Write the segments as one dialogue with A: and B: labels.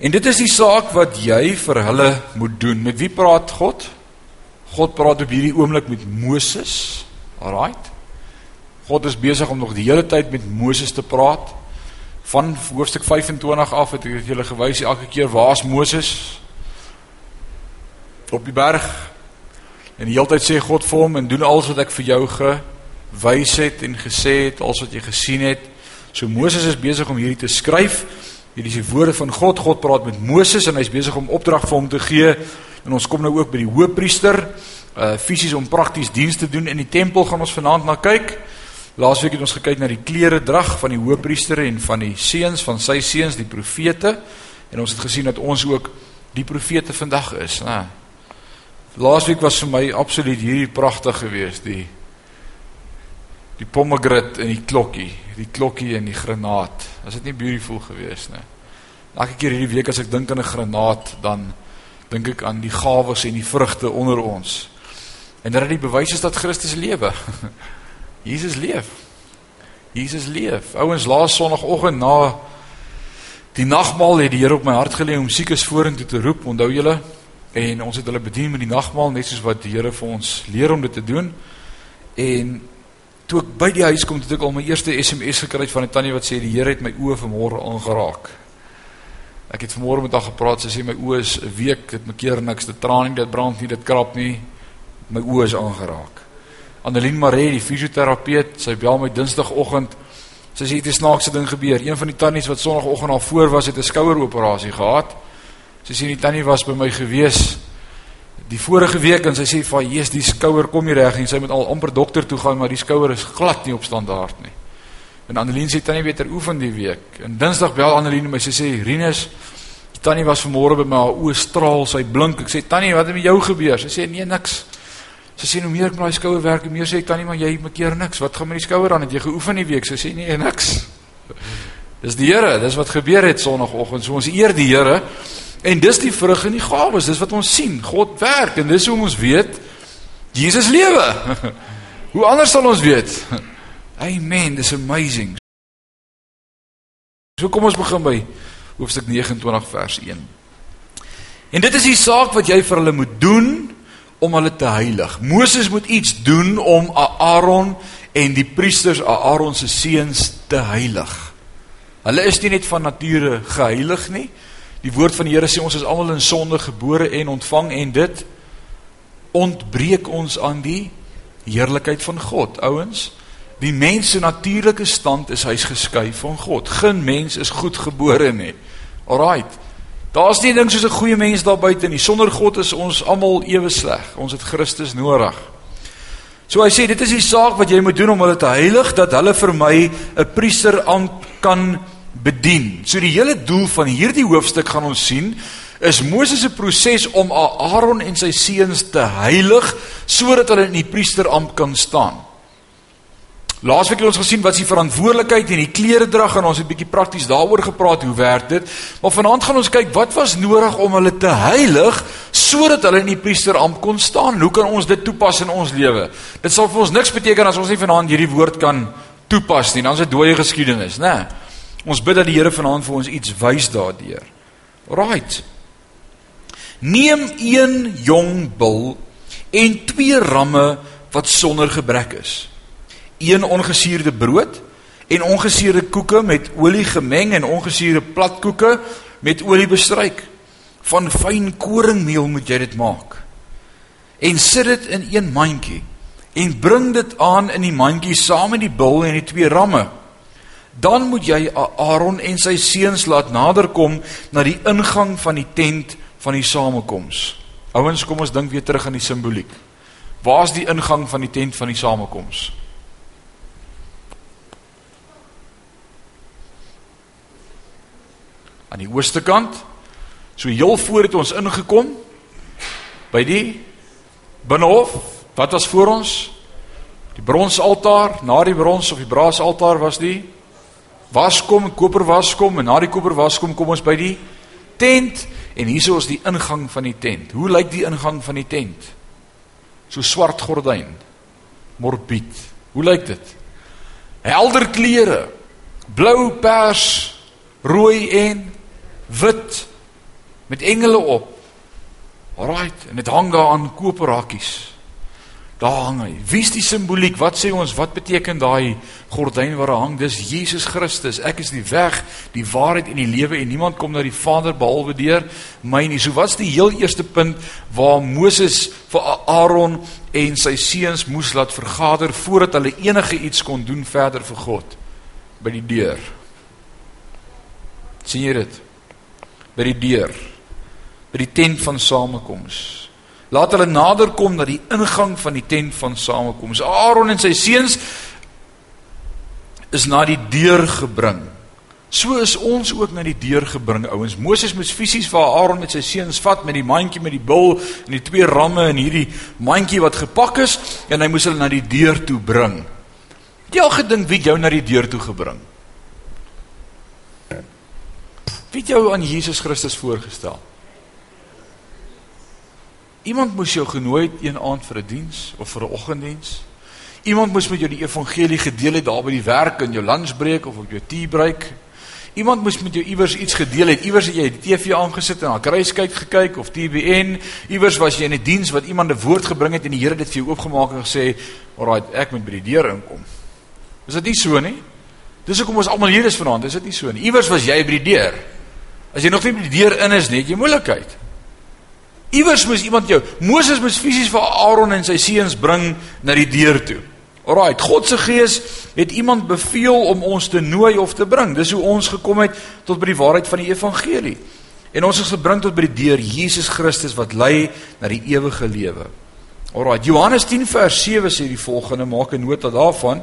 A: En dit is die saak wat jy vir hulle moet doen. Met wie praat God? God praat op hierdie oomblik met Moses. Alraight. God is besig om nog die hele tyd met Moses te praat. Van hoofstuk 25 af het ek julle gewys elke keer waar's Moses? Op die berg. En die hele tyd sê God vir hom en doen alles wat ek vir jou gewys het en gesê het, alles wat jy gesien het. So Moses is besig om hierdie te skryf. Hierdie is die woorde van God. God praat met Moses en hy's besig om opdrag vir hom te gee. En ons kom nou ook by die hoëpriester, uh fisies om prakties diens te doen in die tempel gaan ons vanaand na kyk. Laasweek het ons gekyk na die klere drag van die hoëpriester en van die seuns van sy seuns die profete en ons het gesien dat ons ook die profete vandag is, né? Laasweek was vir my absoluut hierdie pragtig geweest, die die pomegranate en die klokkie, die klokkie en die granaat. Was dit nie beautiful geweest nie? Elke keer hierdie week as ek dink aan 'n granaat, dan dink ek aan die gawes en die vrugte onder ons. En dat dit bewys is dat Christus lewe. Jesus leef. Jesus leef. Ouens, laas sonoggend na die nagmaal het die Here op my hart gelê om siekes vorentoe te roep. Onthou julle? En ons het hulle bedien met die nagmaal net soos wat die Here vir ons leer om dit te doen. En toe ek by die huis kom, het ek al my eerste SMS gekry van 'n tannie wat sê die Here het my oë vanmôre aangeraak. Ek het vanmôre met haar gepraat. Sy sê my oë is 'n week, dit maak keer niks, dit traan nie, dit brand nie, dit krap nie. My oë is aangeraak. Annelien Maree, die fisioterapeut, sy bel my Dinsdagoggend. Sy sê dit is snaakse ding gebeur. Een van die tannies wat Sondagoggend al voor was, het 'n skoueroperasie gehad. Sy sê die tannie was by my gewees die vorige week en sy sê van Jesus die skouer kom nie reg nie. Sy moet al amper dokter toe gaan, maar die skouer is glad nie op standaard nie. En Annelien sê tannie beter oefen die week. En Dinsdag bel Annelien my sê sê Rinus, tannie was vanmôre by my haar oë straal, sy blink. Ek sê tannie, wat het met jou gebeur? Sy sê nee niks. Sy sê hoe meer ek met daai skouer werk, hoe meer sê ek tannie maar jy maak keer niks. Wat gaan met die skouer aan? Het jy geoefen die week? Sy sê nee niks. Dis die Here, dis wat gebeur het Sondagoggend. So ons eer die Here. En dis die vrug en die gawes, dis wat ons sien. God werk en dis hoe ons weet Jesus lewe. Hoe anders sal ons weet? Amen, dis amazing. So kom ons begin by hoofstuk 29 vers 1. En dit is die saak wat jy vir hulle moet doen om hulle te heilig. Moses moet iets doen om Aaron en die priesters, Aaron se seuns te heilig. Hulle is nie net van nature geheilig nie, Die woord van die Here sê ons is almal in sonde gebore en ontvang en dit ontbreek ons aan die heerlikheid van God. Ouens, die mens se natuurlike stand is hy's geskei van God. Geen mens is goed gebore nie. Alraight. Daar's nie ding soos 'n goeie mens daar buite nie. Sonder God is ons almal ewe sleg. Ons het Christus nodig. So hy sê dit is die saak wat jy moet doen om hulle te heilig dat hulle vir my 'n priester amp kan bedien. So die hele doel van hierdie hoofstuk gaan ons sien is Moses se proses om Aaron en sy seuns te heilig sodat hulle in die priesterampt kan staan. Laasweek het ons gesien wat is die verantwoordelikheid en die klere drag en ons het 'n bietjie prakties daaroor gepraat hoe werk dit. Maar vanaand gaan ons kyk wat was nodig om hulle te heilig sodat hulle in die priesterampt kon staan. Hoe kan ons dit toepas in ons lewe? Dit sal vir ons niks beteken as ons nie vanaand hierdie woord kan toepas nie. Dan is dit dooie geskiedenis, né? Nee. Ons bid dat die Here vanaand vir ons iets wys daardeur. Right. Neem een jong bul en twee ramme wat sonder gebrek is. Een ongesuurde brood en ongesuurde koeke met olie gemeng en ongesuurde platkoeke met olie bestryk. Van fyn koringmeel moet jy dit maak. En sit dit in een mandjie en bring dit aan in die mandjie saam met die bul en die twee ramme dan moet jy Aaron en sy seuns laat naderkom na die ingang van die tent van die samekoms. Ouens, kom ons dink weer terug aan die simboliek. Waar's die ingang van die tent van die samekoms? Aan die ooste kant. So heel voor het ons ingekom by die binnehof. Wat was voor ons? Die bronsaltaar, na die brons of die braasaltaar was die waskom, koper waskom en na die koper waskom kom ons by die tent en hierso is die ingang van die tent. Hoe lyk die ingang van die tent? So swart gordyn. Morbied. Hoe lyk dit? Helder kleure. Blou, pers, rooi en wit met engele op. Alraight, en dit hang daar aan koperhakkies. Daar hang hy. Wie is die simboliek? Wat sê ons? Wat beteken daai gordyn waar hang? Dis Jesus Christus. Ek is die weg, die waarheid en die lewe en niemand kom na die Vader behalwe deur my nie. So wat's die heel eerste punt waar Moses vir Aaron en sy seuns moes laat vergader voordat hulle enige iets kon doen verder vir God by die deur. sien jy dit? By die deur. By die tent van samekoms. Laat hulle naderkom na die ingang van die tent van samekoms. Aaron en sy seuns is na die deur gebring. So is ons ook na die deur gebring, ouens. Moses moes fisies vir Aaron met sy seuns vat met die mandjie met die bul en die twee ramme en hierdie mandjie wat gepak is en hy moes hulle na die deur toe bring. Het jy al gedink wie jou na die deur toe gebring? Wie het jou aan Jesus Christus voorgestel? Iemand moes jou genooi het een aand vir 'n die diens of vir 'n oggenddiens. Iemand moes met jou die evangelie gedeel het daar by die werk in jou lunchbreek of op jou teabreek. Iemand moes met jou iewers iets gedeel het. Iewers het jy die TV aangesit en na kruiskyk gekyk of TBN. Iewers was jy in 'n die diens wat iemand 'n woord gebring het en die Here dit vir jou oopgemaak en gesê, "Alraai, ek moet by die deur inkom." Is dit nie so nie? Dis hoekom ons almal hier is vanaand. Is dit nie so nie? Iewers was jy by die deur. As jy nog nie by die deur in is nie, het jy moeilikheid. Iewers moes iemand jou. Moses moes fisies vir Aaron en sy seuns bring na die deur toe. Alraight, God se gees het iemand beveel om ons te nooi of te bring. Dis hoe ons gekom het tot by die waarheid van die evangelie. En ons is gebring tot by die deur Jesus Christus wat lei na die ewige lewe. Alraight, Johannes 10 vers 7 sê die volgende, maak 'n nota daarvan.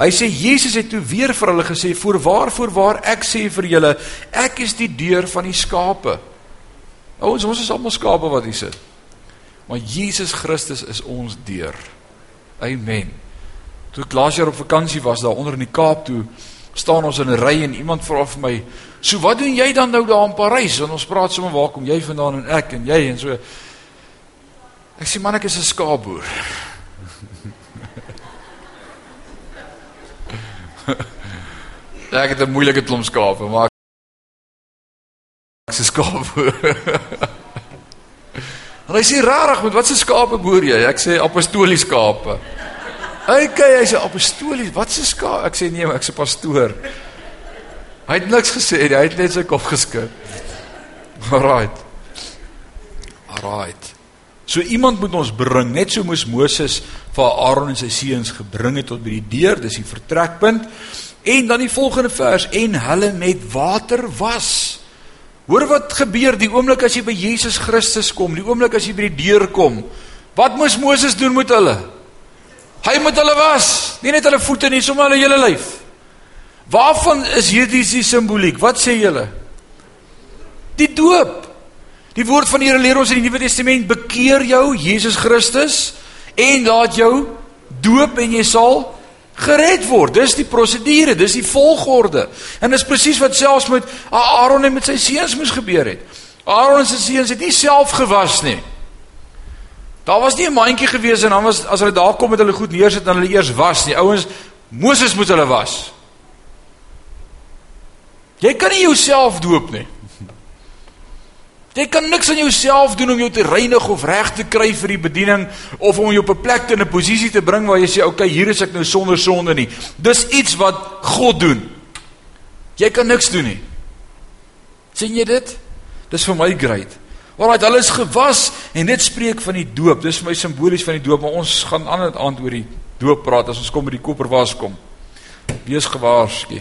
A: Hy sê Jesus het toe weer vir hulle gesê: "Voorwaar, voorwaar, ek sê vir julle, ek is die deur van die skape." Ouens, ons is almal skape wat hier sit. Maar Jesus Christus is ons deur. Amen. Toe ek laas jaar op vakansie was daar onder in die Kaap toe staan ons in 'n ry en iemand vra vir my, "So wat doen jy dan nou daar in Parys?" En ons praat sommer waar kom jy vandaan en ek en jy en so. Ek sê man ek is 'n skaapboer. Ek het 'n moeilike klomp skape, maar se skape. en hy sê rarig met wat se skape boer jy? Ek sê apostoliese skape. Hy sê apostolies, wat se skape? Ek sê nee, ek's 'n pastoor. Hy het niks gesê, hy het net sy kop geskit. Alraight. Alraight. So iemand moet ons bring, net so moes Moses vir Aaron en sy seuns gebring het tot by die deur, dis die vertrekpunt. En dan die volgende vers en hulle met water was. Hoor wat gebeur die oomblik as jy by Jesus Christus kom, die oomblik as jy by die deur kom. Wat moes Moses doen met hulle? Hy moet hulle was, nie net hulle voete nie, sommer hulle hele lyf. Waarvan is hierdie die simboliek? Wat sê julle? Die doop. Die woord van die Here leer ons in die Nuwe Testament, bekeer jou Jesus Christus en laat jou doop en jy sal gered word. Dis die prosedure, dis die volgorde. En dis presies wat selfs met Aaron en met sy seuns moes gebeur het. Aaron sy seuns het nie self gewas nie. Daar was nie 'n mandjie gewees en dan was as hulle daar kom met hulle goed neersit dan hulle eers was nie. Ouens, Moses moet hulle was. Jy kan nie jouself doop nie. Jy kan niks aan jouself doen om jou te reinig of reg te kry vir die bediening of om jou op 'n plek in 'n posisie te bring waar jy sê, "Oké, okay, hier is ek nou sonder sonde nie." Dis iets wat God doen. Jy kan niks doen nie. sien jy dit? Dis vir my great. Alraai, hulle is gewas en dit spreek van die doop. Dis vir my simbolies van die doop, maar ons gaan ander aand oor die doop praat as ons kom by die koperwas kom. Wees gewaarsku.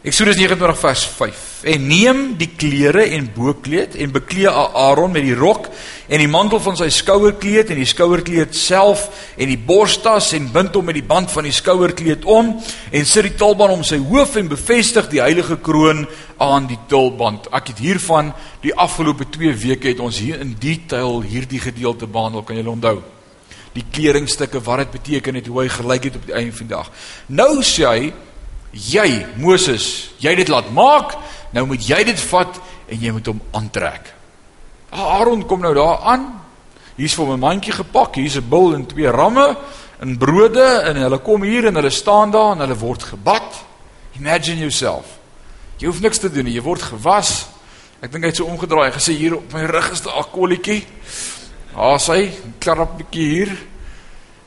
A: Eksodus 29 vers 5. En neem die klere en bokkleed en beklee Aaron met die rok en die mantel van sy skouerkleed en die skouerkleed self en die borstas en bind hom met die band van die skouerkleed om en sit die tulband om sy hoof en bevestig die heilige kroon aan die tulband. Ek het hiervan die afgelope 2 weke het ons hier in detail hierdie gedeelte behandel, kan julle onthou? Die kledingstukke wat dit beteken het hoe hy gelyk het op die einde van die dag. Nou sê hy Jy, Moses, jy dit laat maak, nou moet jy dit vat en jy moet hom aantrek. Aaron kom nou daar aan. Hier's vir 'n mandjie gepak, hier's 'n bul en twee ramme en brode en hulle kom hier en hulle staan daar en hulle word gebad. Imagine yourself. Jy hoef niks te doen nie, jy word gewas Ek dink hy het so omgedraai en gesê hier op my rug is 'n akkolletjie. Haas hy, klap 'n bietjie hier.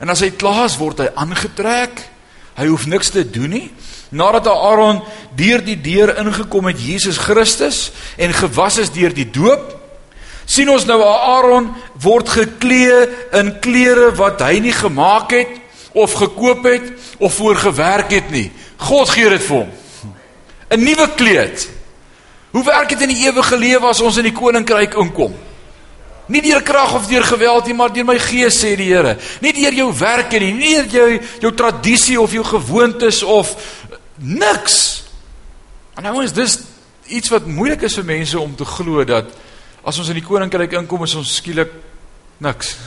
A: En as hy klaar is, word hy aangetrek. Hy hoef niks te doen nie. Nadat Aaron deur die deur ingekom het Jesus Christus en gewas is deur die doop, sien ons nou Aaron word geklee in klere wat hy nie gemaak het of gekoop het of voor gewerk het nie. God gee dit vir hom. 'n Nuwe kleed. Hoe werk dit in die ewige lewe as ons in die koninkryk inkom? Nie deur krag of deur geweld nie, maar deur my gees sê die Here. Nie deur jou werke nie, nie deur jou jou tradisie of jou gewoontes of niks. En nou is dis iets wat moeilik is vir mense om te glo dat as ons in die koninkryk inkom is ons skielik niks.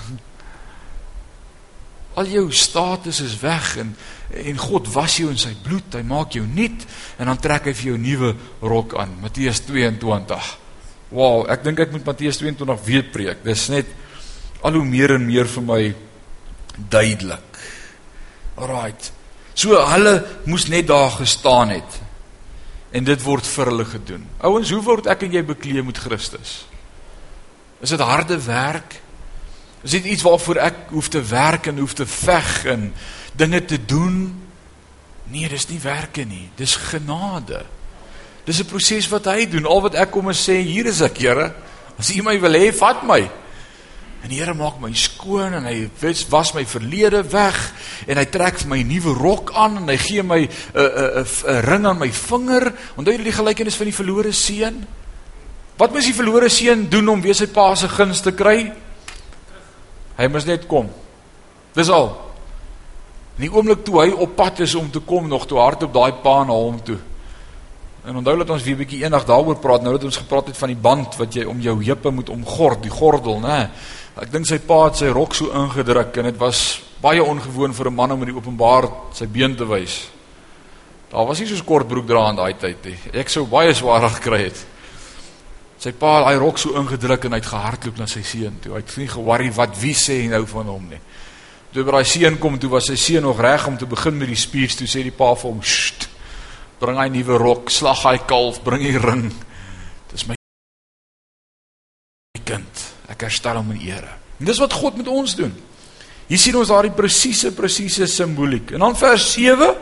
A: Al jou status is weg en en God was jou in sy bloed, hy maak jou nuut en dan trek hy vir jou nuwe rok aan. Matteus 22. Wow, ek dink ek moet Matteus 22 weer preek. Dis net al hoe meer en meer vir my duidelik. Alraight. So hulle moes net daar gestaan het. En dit word vir hulle gedoen. Ouens, hoe word ek en jy bekleed met Christus? Is dit harde werk? Is dit iets waarvoor ek hoef te werk en hoef te veg en dinge te doen? Nee, dis nie werke nie, dis genade. Dis 'n proses wat hy doen. Al wat ek kom en sê, hier is ek, Here. As U my wil hê, vat my. En die Here maak my skoon en hy was my verlede weg en hy trek vir my 'n nuwe rok aan en hy gee my 'n 'n 'n ring aan my vinger. Onthou jy die gelykenis van die verlore seun? Wat moes die verlore seun doen om weer sy pa se guns te kry? Hy moes net kom. Dis al. In die oomblik toe hy op pad is om te kom nog toe hard op daai pa na hom toe. En onthou dat ons weer 'n bietjie eendag daaroor praat nou dat ons gepraat het van die band wat jy om jou heupe moet omgord, die gordel, né? Ek dink sy pa het sy rok so ingedruk en dit was baie ongewoon vir 'n man om in die openbaar sy been te wys. Daar was nie so kort broek dra in daai tyd nie. Ek sou baie swaar gekry het. Sy pa het hy rok so ingedruk en hy het gehardloop na sy seun toe. Hy het nie ge-worry wat wie sê nou van hom nie. Toe by daai seun kom, toe was sy seun nog reg om te begin met die speech, toe sê die pa vir hom, "Sst. Bring hy nuwe rok, slag hy kalf, bring hy ring. Dis my kind. Ek herstel hom in ere." En dis wat God met ons doen. Hier sien ons daardie presiese presiese simboliek. En dan vers 7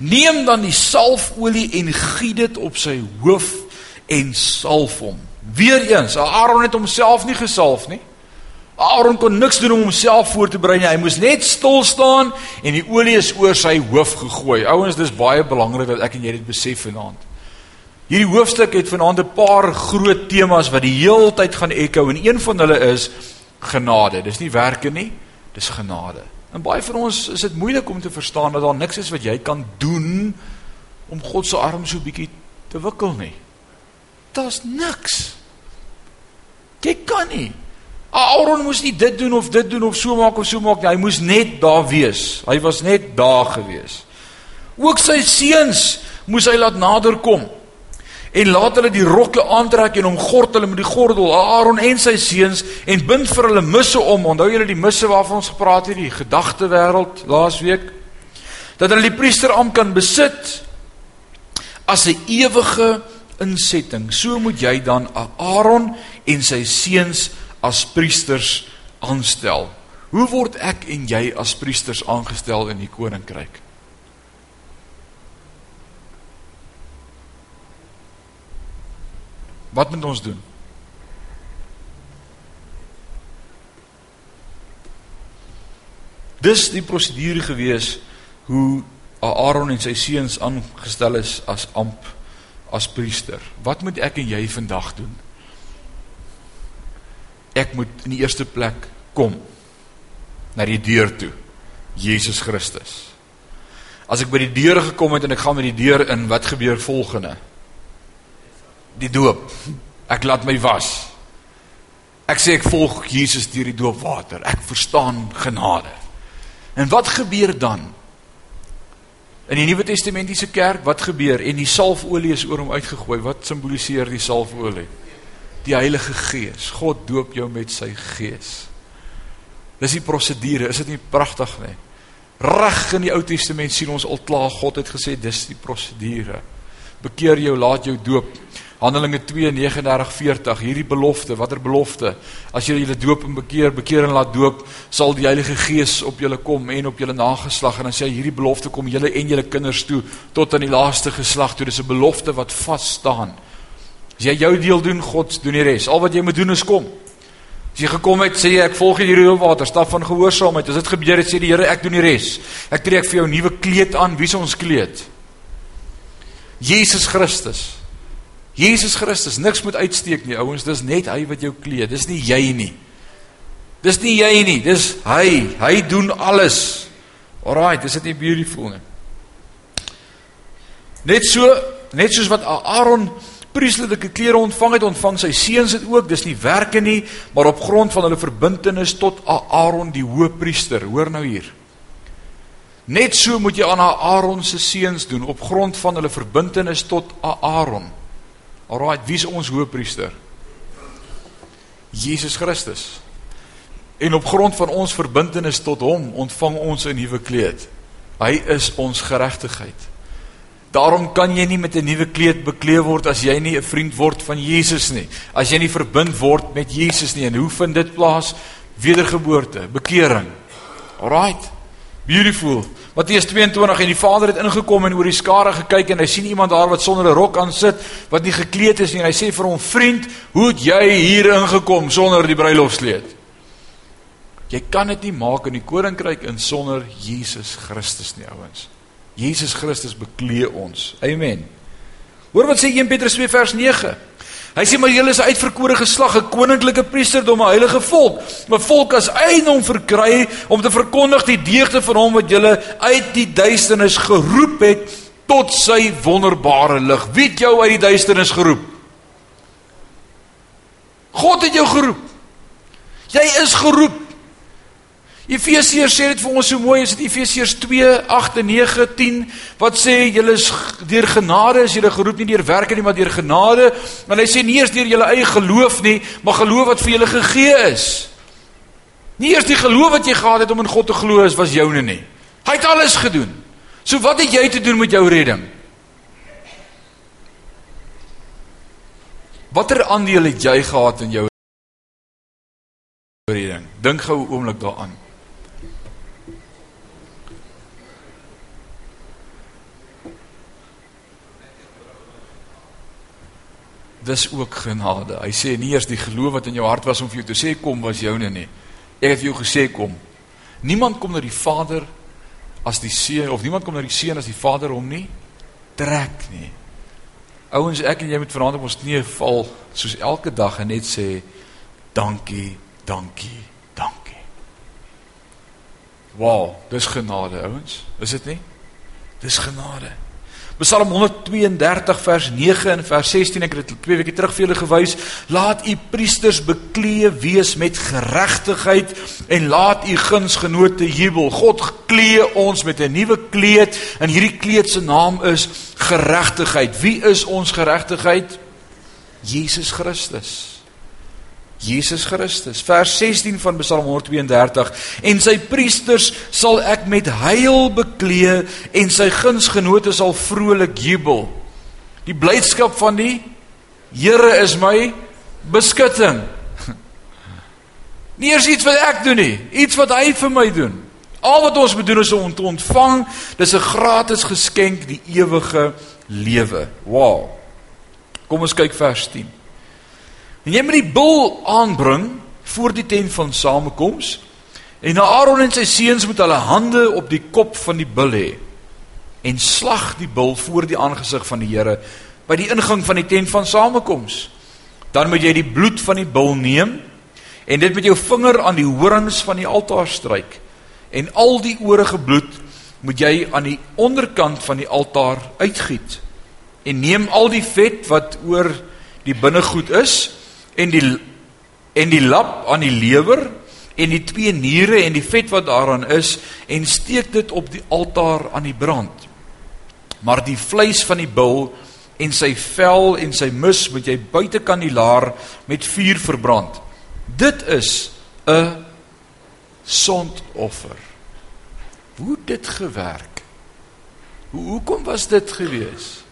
A: Neem dan die salfolie en giet dit op sy hoof en salf hom. Weereens, Aaron het homself nie gesalf nie. Aaron kon niks doen om homself voor te berei nie. Hy moes net stil staan en die olie is oor sy hoof gegooi. Ouens, dis baie belangrik dat ek en jy dit besef vanaand. Hierdie hoofstuk het vanaand 'n paar groot temas wat die heeltyd gaan echo en een van hulle is genade. Dis nie werke nie, dis genade. En baie van ons is dit moeilik om te verstaan dat daar niks is wat jy kan doen om God se arm so bietjie te wikkel nie. Daar's niks. Jy kan nie. Aaron moes nie dit doen of dit doen of so maak of so maak nie. Hy moes net daar wees. Hy was net daar gewees. Ook sy seuns moes hy laat nader kom. En laat hulle die rokke aantrek en omgord hulle met die gordel, Aaron en sy seuns en bind vir hulle misse om. Onthou julle die misse waarvan ons gepraat het, die gedagtewêreld laasweek? Dat hulle die priesterampt kan besit as 'n ewige insetting. So moet jy dan Aaron en sy seuns as priesters aanstel. Hoe word ek en jy as priesters aangestel in die koninkryk? Wat moet ons doen? Dis die prosedure gewees hoe Aaron en sy seuns aangestel is as amp as priester. Wat moet ek en jy vandag doen? Ek moet in die eerste plek kom na die deur toe. Jesus Christus. As ek by die deur gekom het en ek gaan met die deur in, wat gebeur volgende? Die doop. Ek laat my was. Ek sê ek volg Jesus deur die doopwater. Ek verstaan genade. En wat gebeur dan? In die Nuwe Testamentiese kerk, wat gebeur? En die salfolie is oor hom uitgegooi. Wat simboliseer die salfolie? Die Heilige Gees. God doop jou met sy Gees. Dis die prosedure, is dit nie pragtig nie? Reg in die Ou Testament sien ons al klaar God het gesê dis die prosedure. Bekeer jou, laat jou doop. Handelinge 2:39-40, hierdie belofte, watter belofte? As julle julle doop en bekeer, bekeer en laat doop, sal die Heilige Gees op julle kom en op julle nageslag en dan sê hy hierdie belofte kom julle en julle kinders toe tot aan die laaste geslag toe. Dis 'n belofte wat vas staan. As jy jou deel doen, God doen die res. Al wat jy moet doen is kom. As jy gekom het, sê jy ek volg hierdie water, stap van gehoorsaamheid. As dit gebeur het, sê die Here ek doen die res. Ek trek vir jou 'n nuwe kleed aan. Wie is ons kleed? Jesus Christus. Jesus Christus, niks moet uitsteek nie, ouens, dis net hy wat jou kleed. Dis nie jy nie. Dis nie jy nie, dis hy. Hy doen alles. Alraai, dis dit nie beautiful nie. Net so, net soos wat Aaron priesterlike klere ontvang het, ontvang sy seuns dit ook. Dis nie werke nie, maar op grond van hulle verbintenis tot Aaron die hoëpriester. Hoor nou hier. Net so moet jy aan Aaron se seuns doen op grond van hulle verbintenis tot Aaron. Alraai, wie is ons hoëpriester? Jesus Christus. En op grond van ons verbintenis tot hom ontvang ons 'n nuwe kleed. Hy is ons geregtigheid. Daarom kan jy nie met 'n nuwe kleed bekleed word as jy nie 'n vriend word van Jesus nie. As jy nie verbind word met Jesus nie. En hoe vind dit plaas? Wedergeboorte, bekering. Alraai. Beautiful. Matteus 22 en die Vader het ingekom en oor die skare gekyk en hy sien iemand daar wat sonder 'n rok aan sit wat nie gekleed is nie en hy sê vir hom: "Vriend, hoe het jy hier ingekom sonder die bruilofskleed?" Jy kan dit nie maak in die koninkryk in sonder Jesus Christus nie, ouens. Jesus Christus beklee ons. Amen. Hoor wat sê 1 Petrus 2 vers 9. Hy sê maar julle is 'n uitverkore geslag, 'n koninklike priesterdom, 'n heilige volk, 'n volk as eiendom verkry om te verkondig die deugde van hom wat julle uit die duisternis geroep het tot sy wonderbare lig. Wie het jou uit die duisternis geroep? God het jou geroep. Jy is geroep. Efesiërs sê dit vir ons so mooi, is dit Efesiërs 2, 8 en 9, 10, wat sê julle is deur genade is julle geroep nie deur werke nie, maar deur genade. Maar hy sê nie eers deur julle eie geloof nie, maar geloof wat vir julle gegee is. Nie eers die geloof wat jy gehad het om in God te glo is was joune nie. Hy het alles gedoen. So wat het jy te doen met jou redding? Watter aandeel het jy gehad in jou redding? Dink gou 'n oomblik daaraan. Dis ook genade. Hy sê nie eers die geloof wat in jou hart was om vir jou te sê kom was joune nie. Ek het vir jou gesê kom. Niemand kom na die Vader as die seun of niemand kom na die seun as die Vader hom nie trek nie. Ouens, ek en jy moet vanaand op ons knieë val soos elke dag en net sê dankie, dankie, dankie. Wow, dis genade, ouens. Is dit nie? Dis genade. Psalm 132 vers 9 en vers 16 ek het dit twee weke terug vir julle gewys. Laat u priesters beklee wees met geregtigheid en laat u gunsgenote jubel. God klee ons met 'n nuwe kleed en hierdie kleed se naam is geregtigheid. Wie is ons geregtigheid? Jesus Christus. Jesus Christus. Vers 16 van Psalm 132 en sy priesters sal ek met heil beklee en sy gunsgenote sal vrolik jubel. Die blydskap van die Here is my beskutting. Nie eers iets wat ek doen nie, iets wat hy vir my doen. Al wat ons moet doen is om te ontvang, dis 'n gratis geskenk, die ewige lewe. Wow. Kom ons kyk vers 10. En jy moet die bul aanbring voor die tent van samekoms. En Aaron en sy seuns moet hulle hande op die kop van die bul hê en slag die bul voor die aangesig van die Here by die ingang van die tent van samekoms. Dan moet jy die bloed van die bul neem en dit met jou vinger aan die horings van die altaar stryk. En al die oorige bloed moet jy aan die onderkant van die altaar uitgiet. En neem al die vet wat oor die binnegoed is en die en die lap aan die lewer en die twee niere en die vet wat daaraan is en steek dit op die altaar aan die brand. Maar die vleis van die bul en sy vel en sy mis moet jy buitekant die laar met vuur verbrand. Dit is 'n sondoffer. Hoe dit gewerk? Hoe hoekom was dit gewees?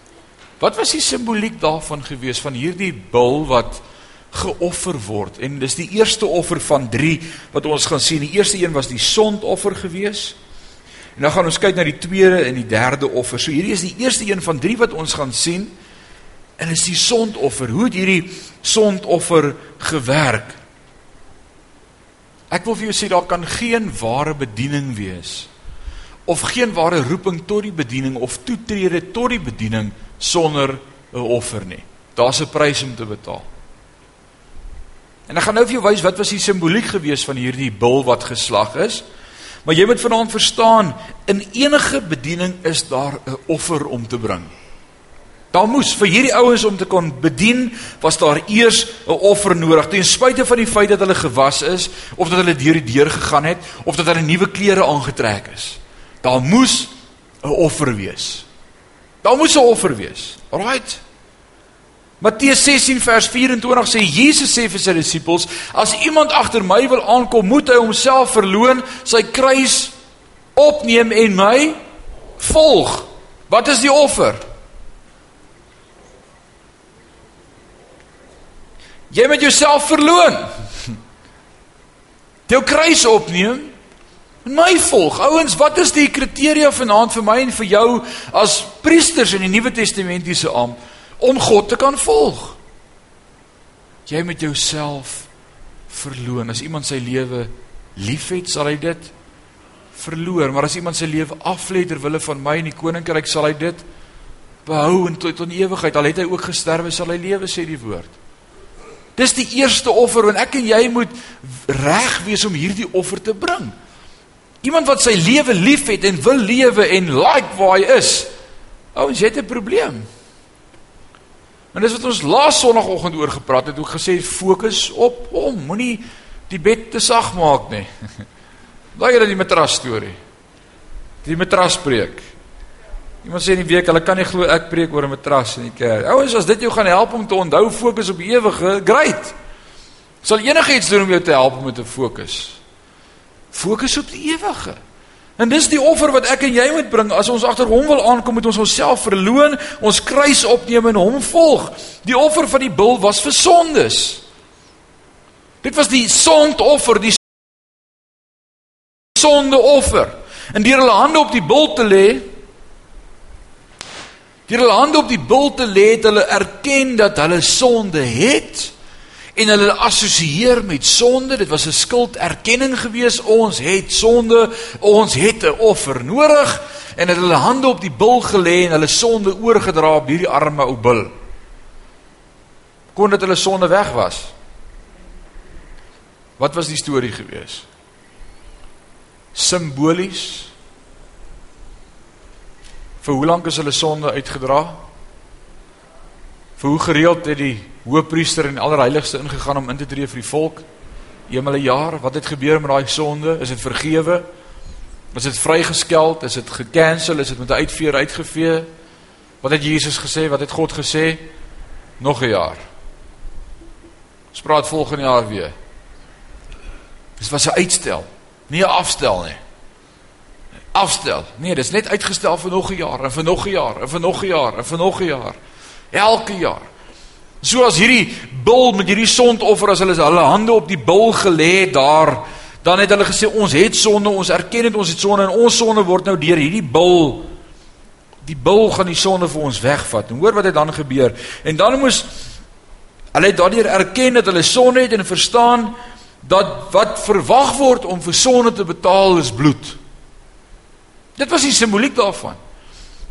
A: Wat was die simboliek daarvan gewees van hierdie bul wat geoffer word? En dis die eerste offer van 3 wat ons gaan sien. Die eerste een was die sondoffer gewees. En dan gaan ons kyk na die tweede en die derde offer. So hierdie is die eerste een van 3 wat ons gaan sien. En is die sondoffer. Hoe het hierdie sondoffer gewerk? Ek wil vir jou sê daar kan geen ware bediening wees of geen ware roeping tot die bediening of toetrede tot die bediening sonder 'n offer nie. Daar's 'n prys om te betaal. En ek gaan nou vir jou wys wat was die simboliek gewees van hierdie bul wat geslag is. Maar jy moet vanaand verstaan, in enige bediening is daar 'n offer om te bring. Daar moes vir hierdie ouens om te kon bedien, was daar eers 'n offer nodig. Ten spyte van die feit dat hulle gewas is of dat hulle deur die deur gegaan het of dat hulle nuwe klere aangetrek is. Daar moes 'n offer wees. Daar moes 'n offer wees. Alraight. Matteus 16 vers 24 sê Jesus sê vir sy disippels: "As iemand agter my wil aankom, moet hy homself verloën, sy kruis opneem en my volg." Wat is die offer? Jy moet jouself verloon. Jou kruis opneem en my volg. Ouens, wat is die kriteria vanaand vir my en vir jou as priesters in die Nuwe Testamentiese am om God te kan volg? Jy moet jouself verloon. As iemand sy lewe liefhet, sal hy dit verloor, maar as iemand sy lewe aflê ter wille van my en die koninkryk, sal hy dit behou en tot in ewigheid. Al het hy ook gesterwe, sal hy lewe sê die woord. Dis die eerste offer en ek en jy moet reg wees om hierdie offer te bring. Iemand wat sy lewe liefhet en wil lewe en like waar hy is. Ouens, jy het 'n probleem. En dis wat ons laas sonoggend oor gepraat het, ook gesê fokus op hom, moenie die bed te sag maak nie. Daai is die matras storie. Die matras preek. Iemand sê in die week, hulle kan nie glo ek preek oor 'n matras in die kerk. Ouens, as dit jou gaan help om te onthou fokus op ewige, great. Sal enigiets doen om jou te help om te fokus. Fokus op die ewige. En dis die offer wat ek en jy moet bring. As ons agter hom wil aankom, moet ons onsself verloon, ons kruis opneem en hom volg. Die offer van die bul was vir sondes. Dit was die sondoffer, die sondeoffer. En deur hulle hande op die bul te lê, Deur hulle hande op die bul te lê, het hulle erken dat hulle sonde het en hulle assosieer met sonde. Dit was 'n skulderkenning gewees. Ons het sonde, ons het 'n offer nodig en het hulle hande op die bul gelê en hulle sonde oorgedra op hierdie arme ou bul. Kon dit hulle sonde weg was? Wat was die storie gewees? Simbolies Vir hoe lank is hulle sonde uitgedra? Vir hoe gereeld het die hoëpriester en allerheiligste ingegaan om in te tree vir die volk? Eenmal 'n jaar, wat het gebeur met daai sonde? Is dit vergewe? Is dit vrygeskeld? Is dit gekansel? Is dit met 'n uitveer uitgevee? Wat het Jesus gesê? Wat het God gesê? Nog 'n jaar. Ons praat volgende jaar weer. Dis was 'n uitstel, nie 'n afstel nie afstel. Nee, dit is net uitgestel vir nog 'n jaar en vir nog 'n jaar en vir nog 'n jaar en vir nog 'n jaar. Elke jaar. Soos hierdie bul met hierdie sondoffer as hulle hulle hande op die bul gelê daar, dan het hulle gesê ons het sonde, ons erken dit ons het sonde en ons sonde word nou deur hierdie bul die bul gaan die sonde vir ons wegvat. En hoor wat het dan gebeur? En dan moes hulle daardeur erken dat hulle sonde het en verstaan dat wat verwag word om vir sonde te betaal is bloed. Dit was die simboliek daarvan.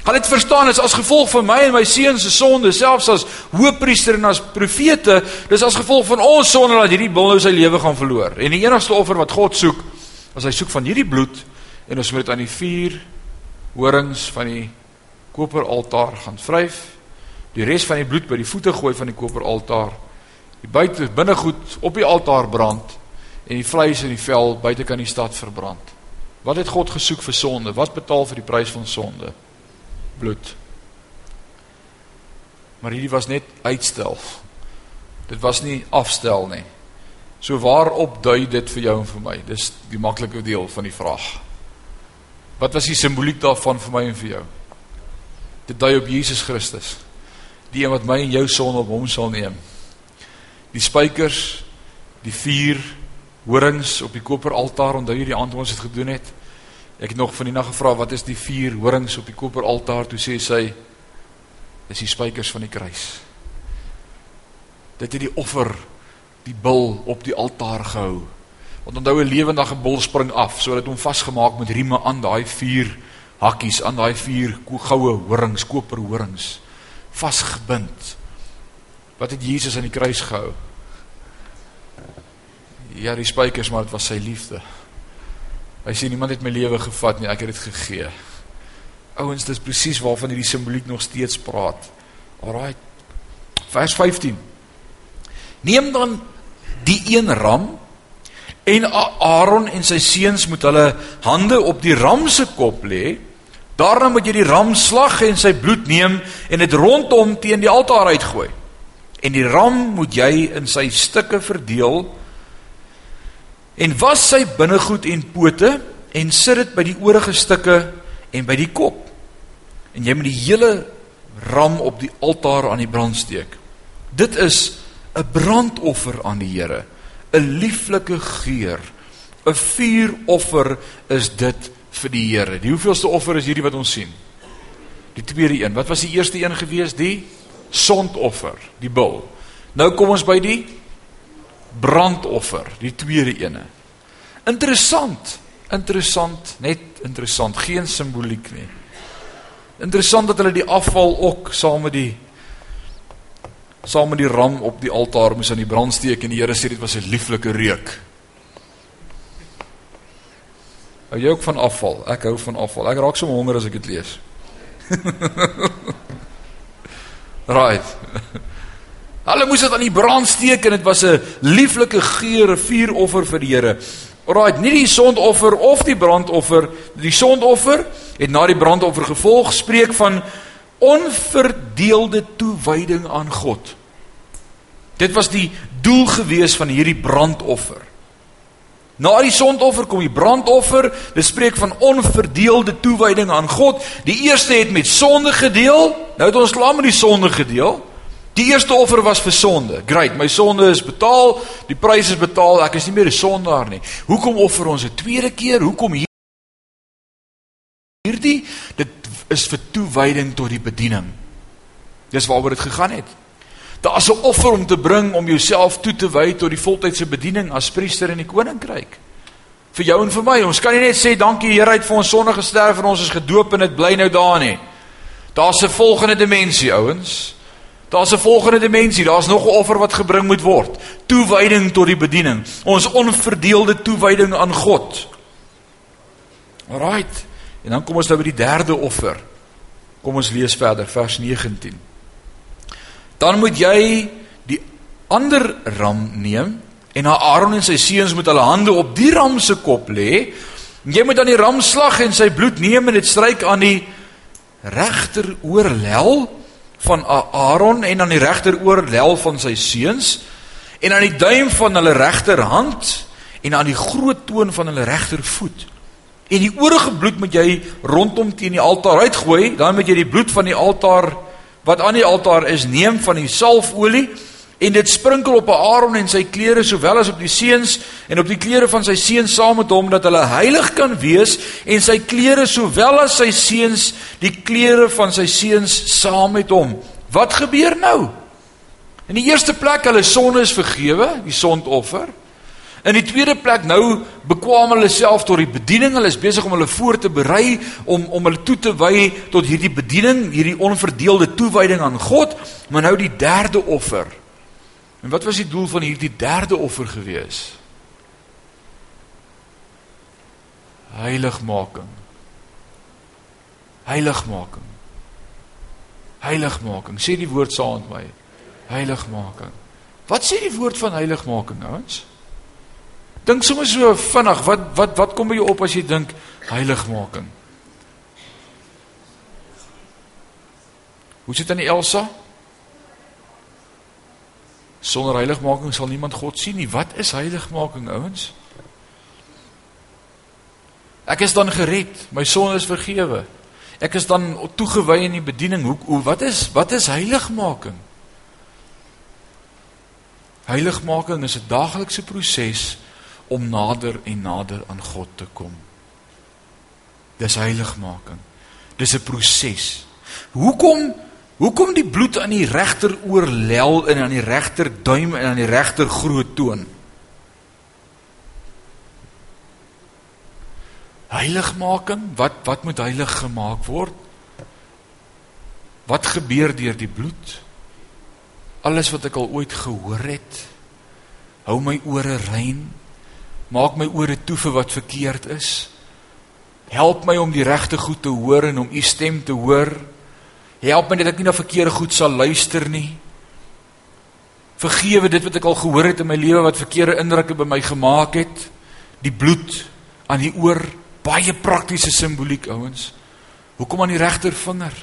A: Hulle het verstaan is as gevolg van my en my seuns se sonde, selfs as hoëpriester en as profete, dis as gevolg van ons sonde dat hierdie bil nou sy lewe gaan verloor. En die enigste offer wat God soek, as hy soek van hierdie bloed en ons moet dit aan die vier horings van die koperaltaar gaan vryf. Die res van die bloed by die voete gooi van die koperaltaar. Die buite binnegoed op die altaar brand en die vleis en die vel buite kan die stad verbrand. Wat het God gesoek vir sonde? Wat betaal vir die prys van sonde? Bloed. Maar hierdie was net uitstel. Dit was nie afstel nie. So waarop dui dit vir jou en vir my? Dis die maklike deel van die vraag. Wat was die simboliek daarvan vir my en vir jou? Dit dui op Jesus Christus. Die een wat my en jou sonde op hom sal neem. Die spykers, die vuur, horings op die koperaltaar, onthou jy die aand ons het gedoen het? Ek het nog van die nag gevra wat is die vier horings op die koperaltaar? Toe sê sy dis die spykers van die kruis. Dit het die offer, die bil op die altaar gehou. Want onthou 'n lewendige bul spring af, so dit hom vasgemaak met rieme aan daai vier hakkies, aan daai vier goue horings, koper horings vasgebind. Wat het Jesus aan die kruis gehou? Ja, die spykers, maar dit was sy liefde. Hy sê niemand het my lewe gevat nie, ek het dit gegee. Ouens, dis presies waarvan hierdie simboliek nog steeds praat. Alraai. Vers 15. Neem dan die een ram en Aaron en sy seuns moet hulle hande op die ram se kop lê. Daarna moet jy die ram slag en sy bloed neem en dit rondom teen die altaar uitgooi. En die ram moet jy in sy stukke verdeel en was sy binnegoed en pote en sit dit by die oorige stukke en by die kop. En jy moet die hele ram op die altaar aan die brand steek. Dit is 'n brandoffer aan die Here, 'n lieflike geur. 'n Vuuroffer is dit vir die Here. Die hoeveelste offer is hierdie wat ons sien? Die tweede een. Wat was die eerste een gewees? Die sondoffer, die bul. Nou kom ons by die brandoffer, die tweede ene. Interessant, interessant, net interessant, geen simboliek nie. Interessant dat hulle die afval ook saam met die saam met die ram op die altaar moes aan die brand steek en die Here sê dit was 'n lieflike reuk. Hou jy ook van afval? Ek hou van afval. Ek raak so honger as ek dit lees. right. Hulle moes dit aan die brand steek en dit was 'n lieflike geur, 'n vuuroffer vir die Here. Alraait, nie die sondoffer of die brandoffer, die sondoffer het na die brandoffer gevolg spreek van onverdeelde toewyding aan God. Dit was die doel gewees van hierdie brandoffer. Na die sondoffer kom die brandoffer, dit spreek van onverdeelde toewyding aan God. Die eerste het met sonde gedeel, nou het ons klaar met die sonde gedeel. Die eerste offer was vir sonde. Great, my sonde is betaal, die prys is betaal, ek is nie meer 'n sondaar nie. Hoekom offer ons 'n tweede keer? Hoekom hierdie? Dit is vir toewyding tot die bediening. Dis waaroor dit gegaan het. Daar's 'n offer om te bring om jouself toe te wy tot die voltydse bediening as priester in die koninkryk. Vir jou en vir my. Ons kan nie net sê dankie Here het vir ons sonde gesterf en ons is gedoop en dit bly nou daar nie. Daar's 'n volgende dimensie, ouens. Daar's 'n volgende dimensie. Daar's nog 'n offer wat gebring moet word. Toewyding tot die bediening. Ons onverdeelde toewyding aan God. Alraight. En dan kom ons nou by die derde offer. Kom ons lees verder vers 19. Dan moet jy die ander ram neem en na Aaron en sy seuns moet hulle hande op die ram se kop lê. Jy moet dan die ram slag en sy bloed neem en dit stryk aan die regter oorlel van Aaron en aan die regteroor lel van sy seuns en aan die duim van hulle regterhand en aan die groot toon van hulle regtervoet. En die oorige bloed moet jy rondom teen die altaar uitgooi, dan moet jy die bloed van die altaar wat aan die altaar is neem van die salfolie en dit sprinkel op Aaron en sy klere sowel as op die seuns en op die klere van sy seuns saam met hom dat hulle heilig kan wees en sy klere sowel as sy seuns die klere van sy seuns saam met hom. Wat gebeur nou? In die eerste plek hulle sonde is vergewe, die sondoffer. In die tweede plek nou bekwam hulle self tot die bediening. Hulle is besig om hulle voor te berei om om hulle toe te wy tot hierdie bediening, hierdie onverdeelde toewyding aan God. Maar nou die derde offer. En wat was die doel van hierdie derde offer gewees? Heiligmaking. Heiligmaking. Heiligmaking. Sê die woord saam met my. Heiligmaking. Wat sê die woord van heiligmaking, ouens? Dink sommer so vinnig, wat wat wat kom by jou op as jy dink heiligmaking? Hoe sit dit aan die Elsa? Sonder heiligmaking sal niemand God sien nie. Wat is heiligmaking, ouens? Ek is dan gered. My sonde is vergewe. Ek is dan toegewy in die bediening. Hoe, hoe wat is wat is heiligmaking? Heiligmaking is 'n daaglikse proses om nader en nader aan God te kom. Dis heiligmaking. Dis 'n proses. Hoekom hoekom die bloed aan die regter oorlel en aan die regter duim en aan die regter groot toon? Heiligmaking, wat wat moet heilig gemaak word? Wat gebeur deur die bloed? Alles wat ek al ooit gehoor het, hou my ore rein, maak my ore toe vir wat verkeerd is. Help my om die regte goed te hoor en om u stem te hoor. Help my dat ek nie na verkeerde goed sal luister nie. Vergewe dit wat ek al gehoor het in my lewe wat verkeerde indrukke by my gemaak het. Die bloed aan die oor baie praktiese simboliek ouens. Hoekom aan die regtervinger?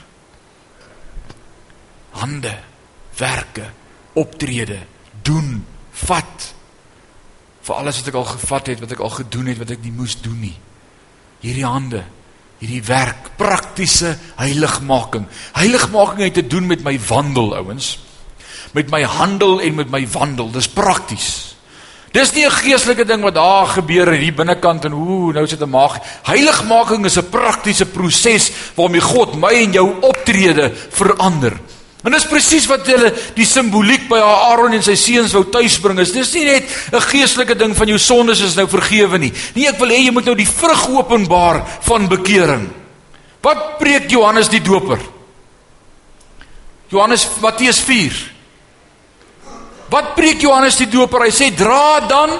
A: Hande, werke, optrede, doen, vat. Vir alles wat ek al gevat het, wat ek al gedoen het, wat ek nie moes doen nie. Hierdie hande, hierdie werk, praktiese heiligmaking. Heiligmaking het te doen met my wandel, ouens. Met my handel en met my wandel. Dis prakties. Dis nie 'n geestelike ding wat daar gebeur in hier binnekant en ooh, nou sit 'n maag. Heiligmaking is 'n praktiese proses waarmee God my en jou optrede verander. En dis presies wat hulle die simboliek by Aaron en sy seuns wou tuisbring. Is dis nie net 'n geestelike ding van jou sondes is nou vergewe nie. Nee, ek wil hê jy moet nou die vrug openbaar van bekering. Wat preek Johannes die Doper? Johannes Matteus 4 Wat preek Johannes die Doper? Hy sê dra dan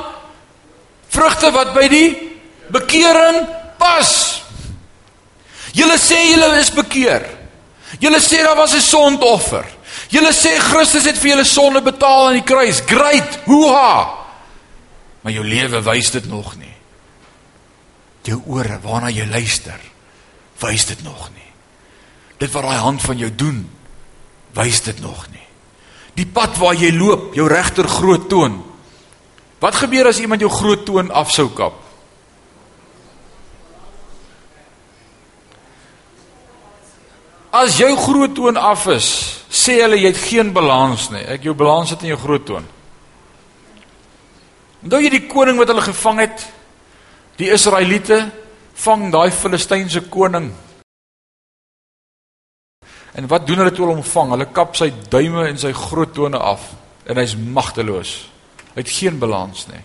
A: vrugte wat by die bekering pas. Julle sê julle is bekeer. Julle sê daar was 'n sondoffer. Julle sê Christus het vir julle sonde betaal aan die kruis. Great. Hoeha. Maar jou lewe wys dit nog nie. Jou ore waarna jy luister, wys dit nog nie. Dit wat daai hand van jou doen, wys dit nog nie die pad waar jy loop, jou regter groot toon. Wat gebeur as iemand jou groot toon afsou kap? As jou groot toon af is, sê hulle jy het geen balans nie. Ek jou balans het in jou groot toon. Onthou jy die koning wat hulle gevang het? Die Israeliete vang daai Filistynse koning En wat doen hulle toe hom vang? Hulle kap sy duime en sy groot tone af en hy's magteloos. Hy het geen balans nie.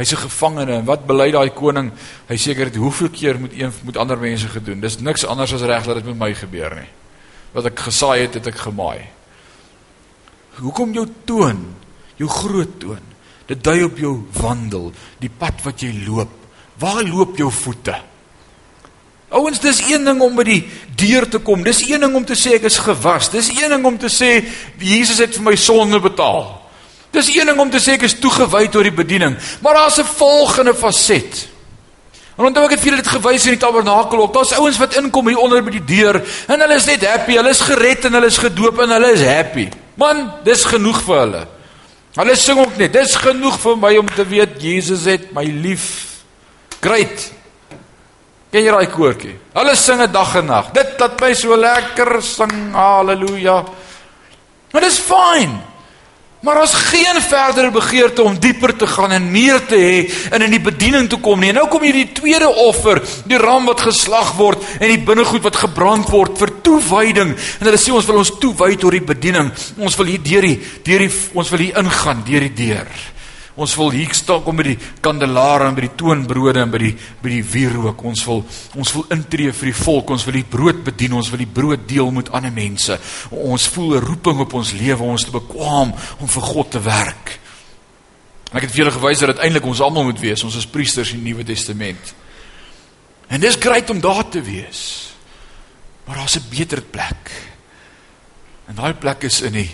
A: Hy's 'n gevangene en wat bely daai koning? Hy seker dit hoeveel keer moet een moet ander mense gedoen. Dis niks anders as reg dat dit met my gebeur nie. Wat ek gesaai het, het ek gemaai. Hoekom jou toon? Jou groot toon. Dit dui op jou wandel, die pad wat jy loop. Waar loop jou voete? Ouens, dis een ding om by die deur te kom. Dis een ding om te sê ek is gewas. Dis een ding om te sê Jesus het vir my sonde betaal. Dis een ding om te sê ek is toegewy tot die bediening. Maar daar's 'n volgende faset. En onthou ek het vir julle dit gewys in die tabernakel ook. Daar's ouens wat inkom hier onder by die deur en hulle is net happy. Hulle is gered en hulle is gedoop en hulle is happy. Man, dis genoeg vir hulle. Hulle sing ook net. Dis genoeg vir my om te weet Jesus het my lief. Great. Ken jy daai koortjie? Hulle sing 'n dag en nag. Dit laat my so lekker sing. Halleluja. Maar dis fyn. Maar ons geen verdere begeerte om dieper te gaan en meer te hê en in die bediening te kom nie. En nou kom hier die tweede offer, die ram wat geslag word en die binnegoed wat gebrand word vir toewyding. En hulle sê ons wil ons toewy tot die bediening. Ons wil hier deur die deur die ons wil hier ingaan deur die deur. Ons wil hier staan kom by die kandelaare en by die toonbrode en by die by die wierook. Ons wil ons wil intree vir die volk. Ons wil die brood bedien. Ons wil die brood deel met ander mense. Ons voel 'n roeping op ons lewe om ons te bekwam om vir God te werk. En ek het vir julle gewys dat dit eintlik ons almal moet wees. Ons is priesters in die Nuwe Testament. En dis grait om daar te wees. Maar daar's 'n beter plek. En daai plek is in die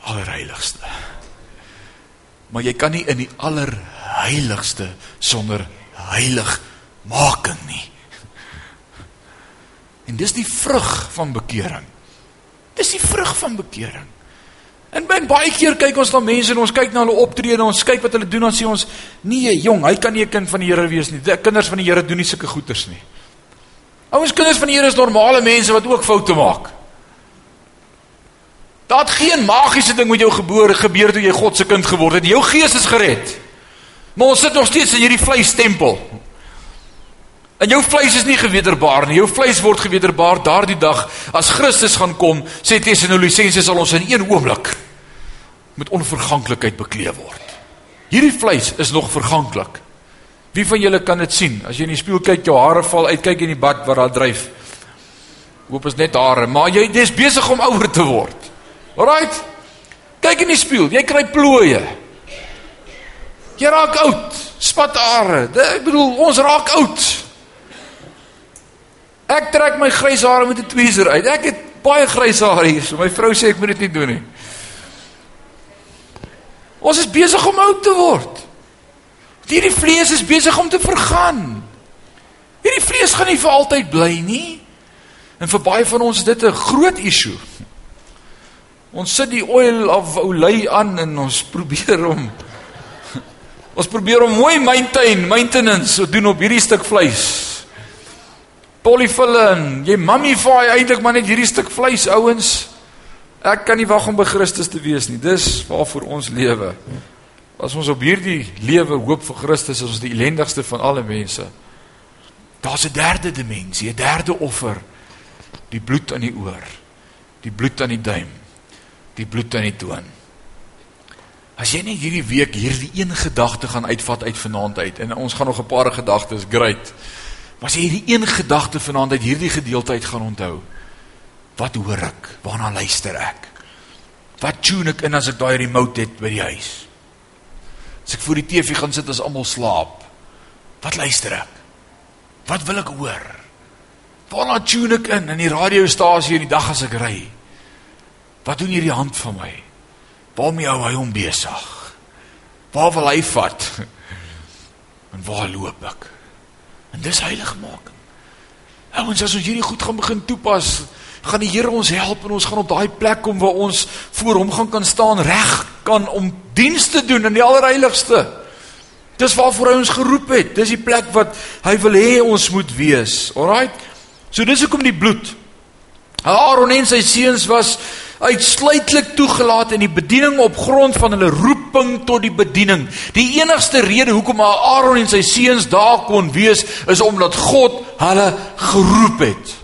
A: allerheiligste. Maar jy kan nie in die allerheiligste sonder heilig making nie. En dis die vrug van bekering. Dis die vrug van bekering. En ben baie keer kyk ons na mense en ons kyk na hulle optrede ons kyk wat hulle doen en sê ons nee jong, hy kan nie 'n kind van die Here wees nie. Die kinders van die Here doen nie sulke goeters nie. Ouens kinders van die Here is normale mense wat ook foute maak. Daar het geen magiese ding met jou gebeur gebeur toe jy God se kind geword het. Jou gees is gered. Maar ons sit nog steeds in hierdie vleistempel. En jou vleis is nie gewederbaar nie. Jou vleis word gewederbaar daardie dag as Christus gaan kom, sê Tessalonisense sal ons in een oomblik met onverganklikheid bekleed word. Hierdie vleis is nog verganklik. Wie van julle kan dit sien? As jy in die spieël kyk, jou hare val uit, kyk in die bad waar daar dryf. Hoop is net hare, maar jy jy's besig om ouer te word. Alraight. Kyk in die spieël, jy kry plooie. Jy raak oud, spat hare. Ek bedoel, ons raak oud. Ek trek my grys hare met 'n tweezer uit. Ek het baie grys hare hier. So my vrou sê ek moet dit nie doen nie. Ons is besig om oud te word. Hierdie vlees is besig om te vergaan. Hierdie vlees gaan nie vir altyd bly nie. En vir baie van ons is dit 'n groot issue. Ons sit die oil of olie aan en ons probeer om ons probeer om mooi maintain, maintenance te doen op hierdie stuk vleis. Polyfillen, jy mummify eintlik maar net hierdie stuk vleis ouens. Ek kan nie wag om by Christus te wees nie. Dis waarvoor ons lewe. As ons op hierdie lewe hoop vir Christus, is ons die ellendigste van alle mense. Daar's 'n derde dimensie, 'n derde offer. Die bloed aan die oor. Die bloed aan die duim die bloed aan die toon. As jy net hierdie week hierdie een gedagte gaan uitvat uit vanaand uit en ons gaan nog 'n paar gedagtes, great. Maar as jy hierdie een gedagte vanaand uit hierdie gedeelte uit gaan onthou, wat hoor ek? Waarna luister ek? Wat tune ek in as ek daai remote het by die huis? As ek voor die TV gaan sit as almal slaap, wat luister ek? Wat wil ek hoor? Waarna tune ek in in die radiostasie in die dag as ek ry? Wat doen hierdie hand van my? Waarmee hou hy hom besig? Waar wil hy vat? En waar loop ek? En dis heiligmaking. Ouens, as ons hierdie goed gaan begin toepas, gaan die Here ons help en ons gaan op daai plek kom waar ons voor hom gaan kan staan reg kan om diens te doen in die allerheiligste. Dis waarvoor hy ons geroep het. Dis die plek wat hy wil hê ons moet wees. Alraai. So dis hoekom die bloed. Aaron en sy seuns was uitsluitlik toegelaat in die bediening op grond van hulle roeping tot die bediening. Die enigste rede hoekom Aaron en sy seuns daar kon wees is omdat God hulle geroep het.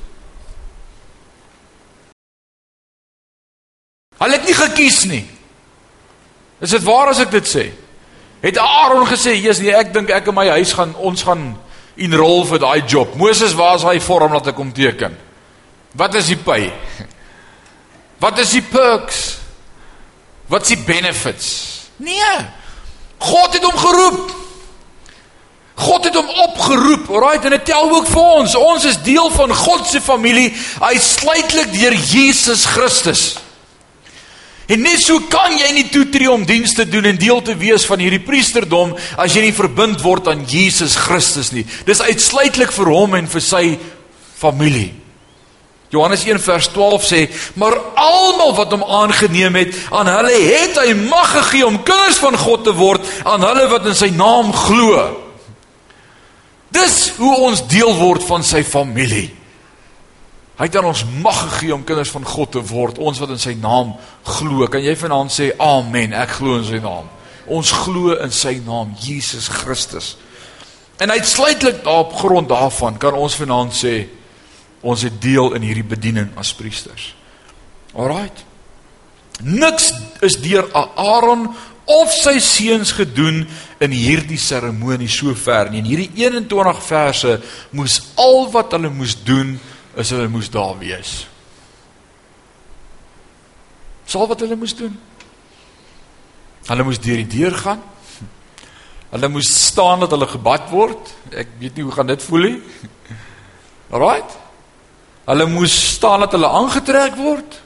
A: Hulle het nie gekies nie. Is dit waar as ek dit sê? Het Aaron gesê, "Jesus, nee, ek dink ek in my huis gaan ons gaan enrol vir daai job." Moses, waar is hy vorm laat ek kom teken? Wat is die pay? Wat is die perks? Wat is die benefits? Nee. God het hom geroep. God het hom opgeroep. Alraait, en dit tel ook vir ons. Ons is deel van God se familie uitsluitlik deur Jesus Christus. En net so kan jy nie toetree om dienste doen en deel te wees van hierdie priesterdom as jy nie verbind word aan Jesus Christus nie. Dis uitsluitlik vir hom en vir sy familie. Johannes 1 vers 12 sê, maar almal wat hom aangeneem het, aan hulle het hy mag gegee om kinders van God te word, aan hulle wat in sy naam glo. Dis hoe ons deel word van sy familie. Hy het aan ons mag gegee om kinders van God te word, ons wat in sy naam glo. Kan jy vanaand sê amen, ek glo in sy naam. Ons glo in sy naam, Jesus Christus. En uitsluitlik daarop grond daarvan kan ons vanaand sê ons het deel in hierdie bediening as priesters. Alraight. Niks is deur Aaron of sy seuns gedoen in hierdie seremonie sover nie. In hierdie 21 verse moes al wat hulle moes doen is hulle moes daar wees. Sal wat hulle moes doen? Hulle moes deur die deur gaan. Hulle moes staan dat hulle gebad word. Ek weet nie hoe gaan dit voel nie. Alraight. Hulle moes staan dat hulle aangetrek word.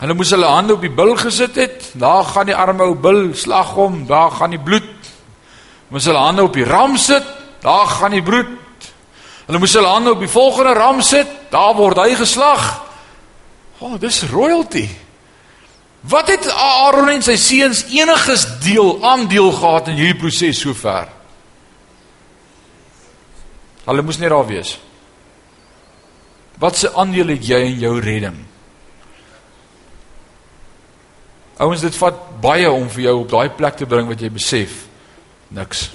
A: Hulle moes hulle hande op die bil gesit het. Daar gaan die arme ou bil slag hom, daar gaan die bloed. Moes hulle hande op die ram sit, daar gaan die bloed. Hulle moes hulle hande op die volgende ram sit, daar word hy geslag. O, oh, dis royalty. Wat het Aaron en sy seuns eniges deel aandeel gehad in hierdie proses sover? Hulle moes net daar wees. Wat se aandeel het jy in jou redding? Ouens, dit vat baie om vir jou op daai plek te bring wat jy besef niks.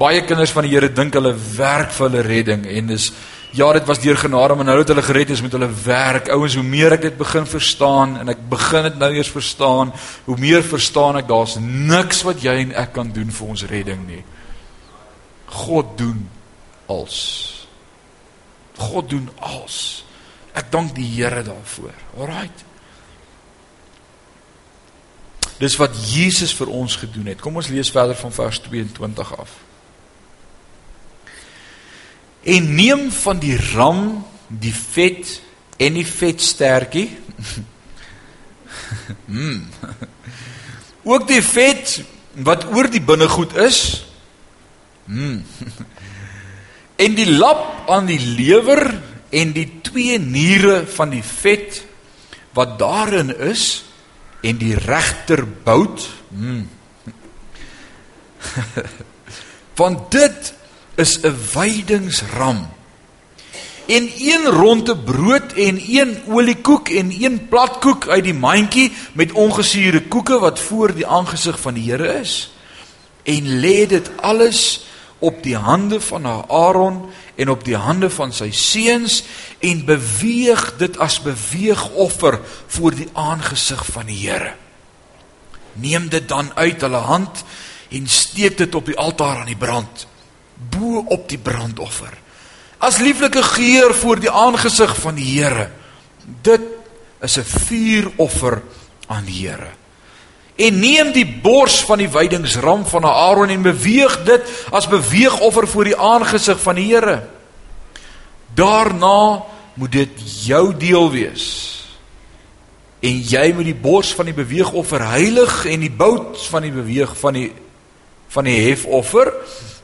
A: Baie kinders van die Here dink hulle werk vir hulle redding en dis ja, dit was deur genade, maar nou dat hulle gered is met hulle werk. Ouens, hoe meer ek dit begin verstaan en ek begin dit nou eers verstaan, hoe meer verstaan ek daar's niks wat jy en ek kan doen vir ons redding nie. God doen als. God doen als. Ek dank die Here daarvoor. Alraight. Dis wat Jesus vir ons gedoen het. Kom ons lees verder van vers 22 af. En neem van die ram die vet en die vetstertjie. mm. Ook die vet wat oor die binnegoed is. Mm. en die lap aan die lewer en die twee niere van die vet wat daarin is en die regterbout. Hmm. Want dit is 'n wydingsram. En een ronde brood en een oliekoek en een platkoek uit die mandjie met ongesuurde koeke wat voor die aangesig van die Here is. En lê dit alles op die hande van Aaron en op die hande van sy seuns en beweeg dit as beweegoffer voor die aangesig van die Here. Neem dit dan uit hulle hand en steek dit op die altaar aan die brand bo op die brandoffer. As lieflike geur voor die aangesig van die Here. Dit is 'n vuuroffer aan die Here en neem die bors van die wydingsram van Aaron en beweeg dit as beweegoffer voor die aangesig van die Here. Daarna moet dit jou deel wees. En jy moet die bors van die beweegoffer heilig en die bout van die beweeg van die van die hefoffer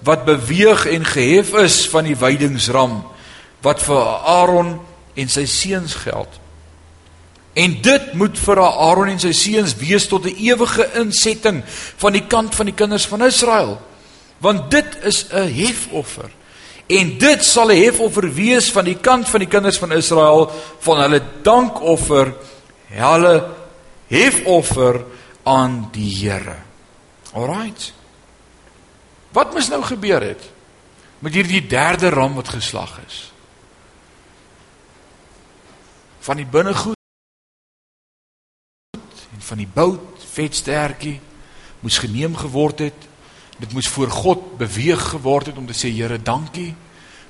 A: wat beweeg en gehef is van die wydingsram wat vir Aaron en sy seuns geld. En dit moet vir Aaron en sy seuns wees tot 'n ewige insetting van die kant van die kinders van Israel. Want dit is 'n hefoffer. En dit sal 'n hefoffer wees van die kant van die kinders van Israel van hulle dankoffer, hulle hefoffer aan die Here. Alraight. Wat mos nou gebeur het met hierdie derde ram wat geslag is? Van die binnegoed van die bout vetstertjie moes geneem geword het. Dit moes voor God beweeg geword het om te sê Here, dankie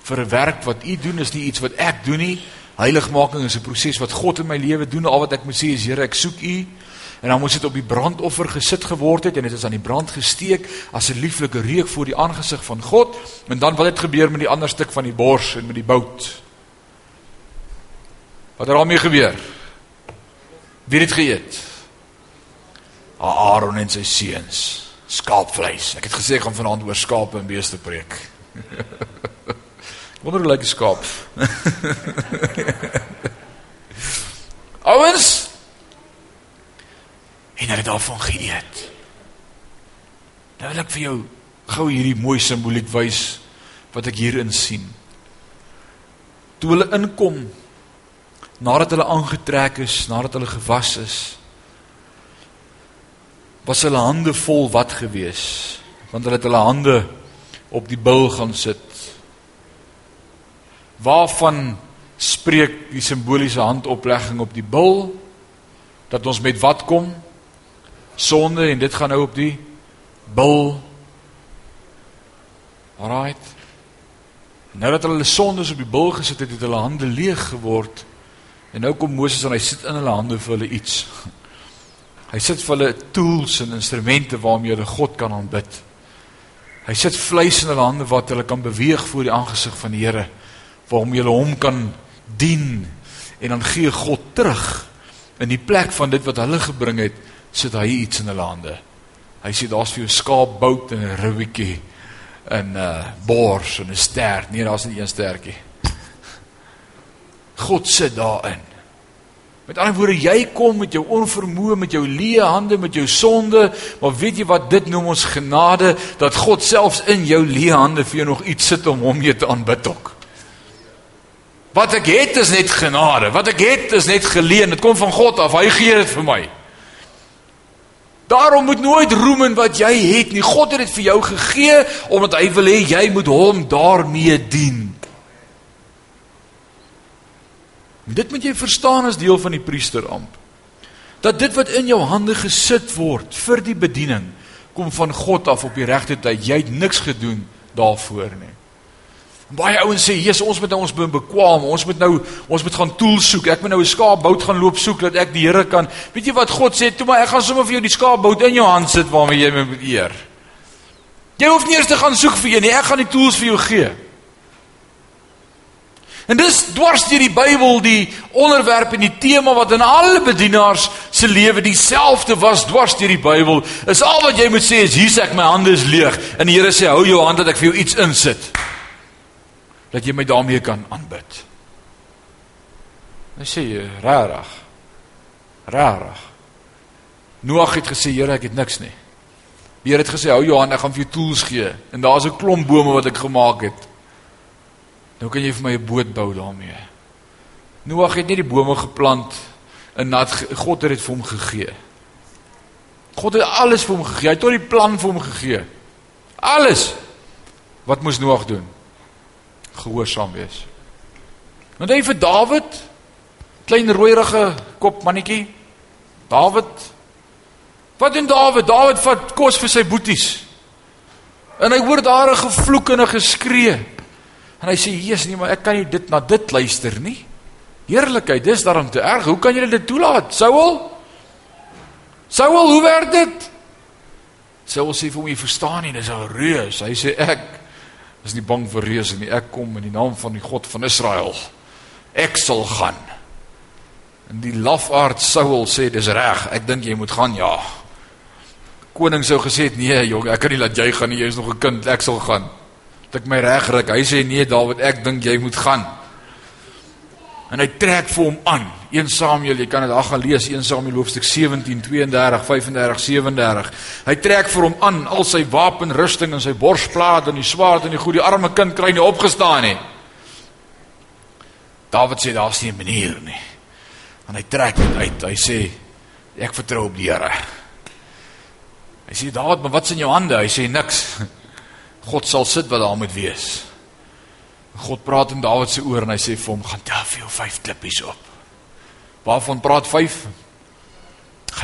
A: vir 'n werk wat U doen is nie iets wat ek doen nie. Heiligmaking is 'n proses wat God in my lewe doen. Al wat ek moet sê is Here, ek soek U. En dan moes dit op die brandoffer gesit geword het en dit is aan die brand gesteek as 'n lieflike reuk voor die aangesig van God. En dan wat het gebeur met die ander stuk van die bors en met die bout? Wat het daarmee gebeur? Wie het geëet? Aaron en sy seuns skaapvleis. Ek het gesê ek gaan vanaand oor skape en beeste preek. Wonder hoe lyk 'n skaap? Ouens en hulle het daarvan geëet. Nou wil ek vir jou gou hierdie mooi simboliek wys wat ek hierin sien. Toe hulle inkom nadat hulle aangetrek is, nadat hulle gewas is, was hulle hande vol wat gewees want hulle het hulle hande op die bil gaan sit. Waarvan spreek die simboliese handoplegging op die bil dat ons met wat kom? Sonde en dit gaan nou op die bil. Alright. Nou dat hulle sondes op die bil gesit het het hulle hande leeg geword. En nou kom Moses en hy sit in hulle hande vir hulle iets Hy sit vir hulle tools en instrumente waarmee hulle God kan aanbid. Hy sit vleis in hulle hande wat hulle kan beweeg voor die aangesig van die Here waarmee hulle hom kan dien en dan gee God terug in die plek van dit wat hulle gebring het, sit hy iets in hulle hande. Hy sê daar's vir jou skaapbout en 'n ribbetjie en 'n uh, bors en 'n ster. Nee, daar's net een stertjie. God sit daarin. Met ander woorde, jy kom met jou onvermoë, met jou leë hande, met jou sonde, maar weet jy wat dit noem ons genade dat God selfs in jou leë hande vir jou nog iets sit om hom mee te aanbid ook. Wat ek het is net genade. Wat ek het is net geleen. Dit kom van God af. Hy gee dit vir my. Daarom moet nooit roem in wat jy het nie. God het dit vir jou gegee omdat hy wil hê jy moet hom daarmee dien. Dit moet jy verstaan as deel van die priesteramp. Dat dit wat in jou hande gesit word vir die bediening kom van God af op die regte tyd. Jy het niks gedoen daarvoor nie. Baie ouens sê, "Jesus, ons moet nou ons bekwam. Ons moet nou ons moet gaan tools soek. Ek moet nou 'n skaapbout gaan loop soek dat ek die Here kan." Weet jy wat God sê? "Toe maar ek gaan sommer vir jou die skaapbout in jou hand sit waarmee jy my eer." Jy hoef nie eers te gaan soek vir een nie. Ek gaan die tools vir jou gee. En dis dwars deur die Bybel die onderwerp en die tema wat in alle bedienaars se lewe dieselfde was dwars deur die Bybel. Is al wat jy moet sê is hier's ek my hande is leeg en die Here sê hou jou hand dat ek vir jou iets insit. Dat jy my daarmee kan aanbid. Hy sê rarig. Rarig. Noag het gesê Here ek het niks nie. Die Here het gesê hou jou hand ek gaan vir jou tools gee en daar's 'n klomp bome wat ek gemaak het. Nou kan jy vir my 'n boot bou daarmee. Noag het nie die bome geplant en nat God het dit vir hom gegee. God het alles vir hom gegee. Hy het tot die plan vir hom gegee. Alles. Wat moes Noag doen? Gehoorsaam wees. Want hy vir Dawid klein rooierige kop mannetjie. Dawid Wat doen Dawid? Dawid vat kos vir sy boeties. En hy hoor daar 'n gevloek en 'n geskree. En hy sê: "Jesus, nee, maar ek kan nie dit na dit luister nie. Heerlikheid, dis daarom te erg. Hoe kan jy dit toelaat? Saul? Saul, hoe werk dit?" Saul sê vir hom: "Jy verstaan nie, dis 'n reus." Hy sê: "Ek is nie bang vir reuse nie. Ek kom in die naam van die God van Israel. Ek sal gaan." En die lafaard Saul sê: "Dis reg. Ek dink jy moet gaan, ja." Koning sou gesê het: "Nee, jong, ek kan nie laat jy gaan nie. Jy is nog 'n kind. Ek sal gaan." Dat ek my reg ruk. Hy sê nee Dawid, ek dink jy moet gaan. En hy trek vir hom aan. 1 Samuel, jy kan dit daar gaan lees, 1 Samuel hoofstuk 17, 32, 35, 37. Hy trek vir hom aan al sy wapenrusting en sy borsplaat en die swaard en die goeie arme kind kry nie opgestaan nie. Dawid sê daar's nie 'n manier nie. En hy trek dit uit. Hy sê ek vertrou op die Here. Hy sê Dawid, maar wat's in jou hande? Hy sê niks. God sal sit wat daar moet wees. God praat in Dawid se oor en hy sê vir hom gaan tel vir jou 5 klippies op. Waarvan praat 5?